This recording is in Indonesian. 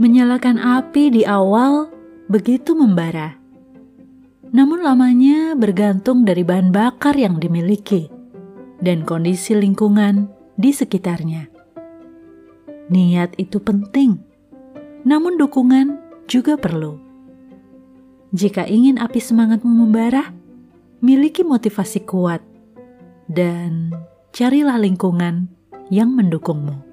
Menyalakan api di awal begitu membara. Namun lamanya bergantung dari bahan bakar yang dimiliki dan kondisi lingkungan di sekitarnya. Niat itu penting, namun dukungan juga perlu. Jika ingin api semangatmu membara, miliki motivasi kuat dan carilah lingkungan yang mendukungmu.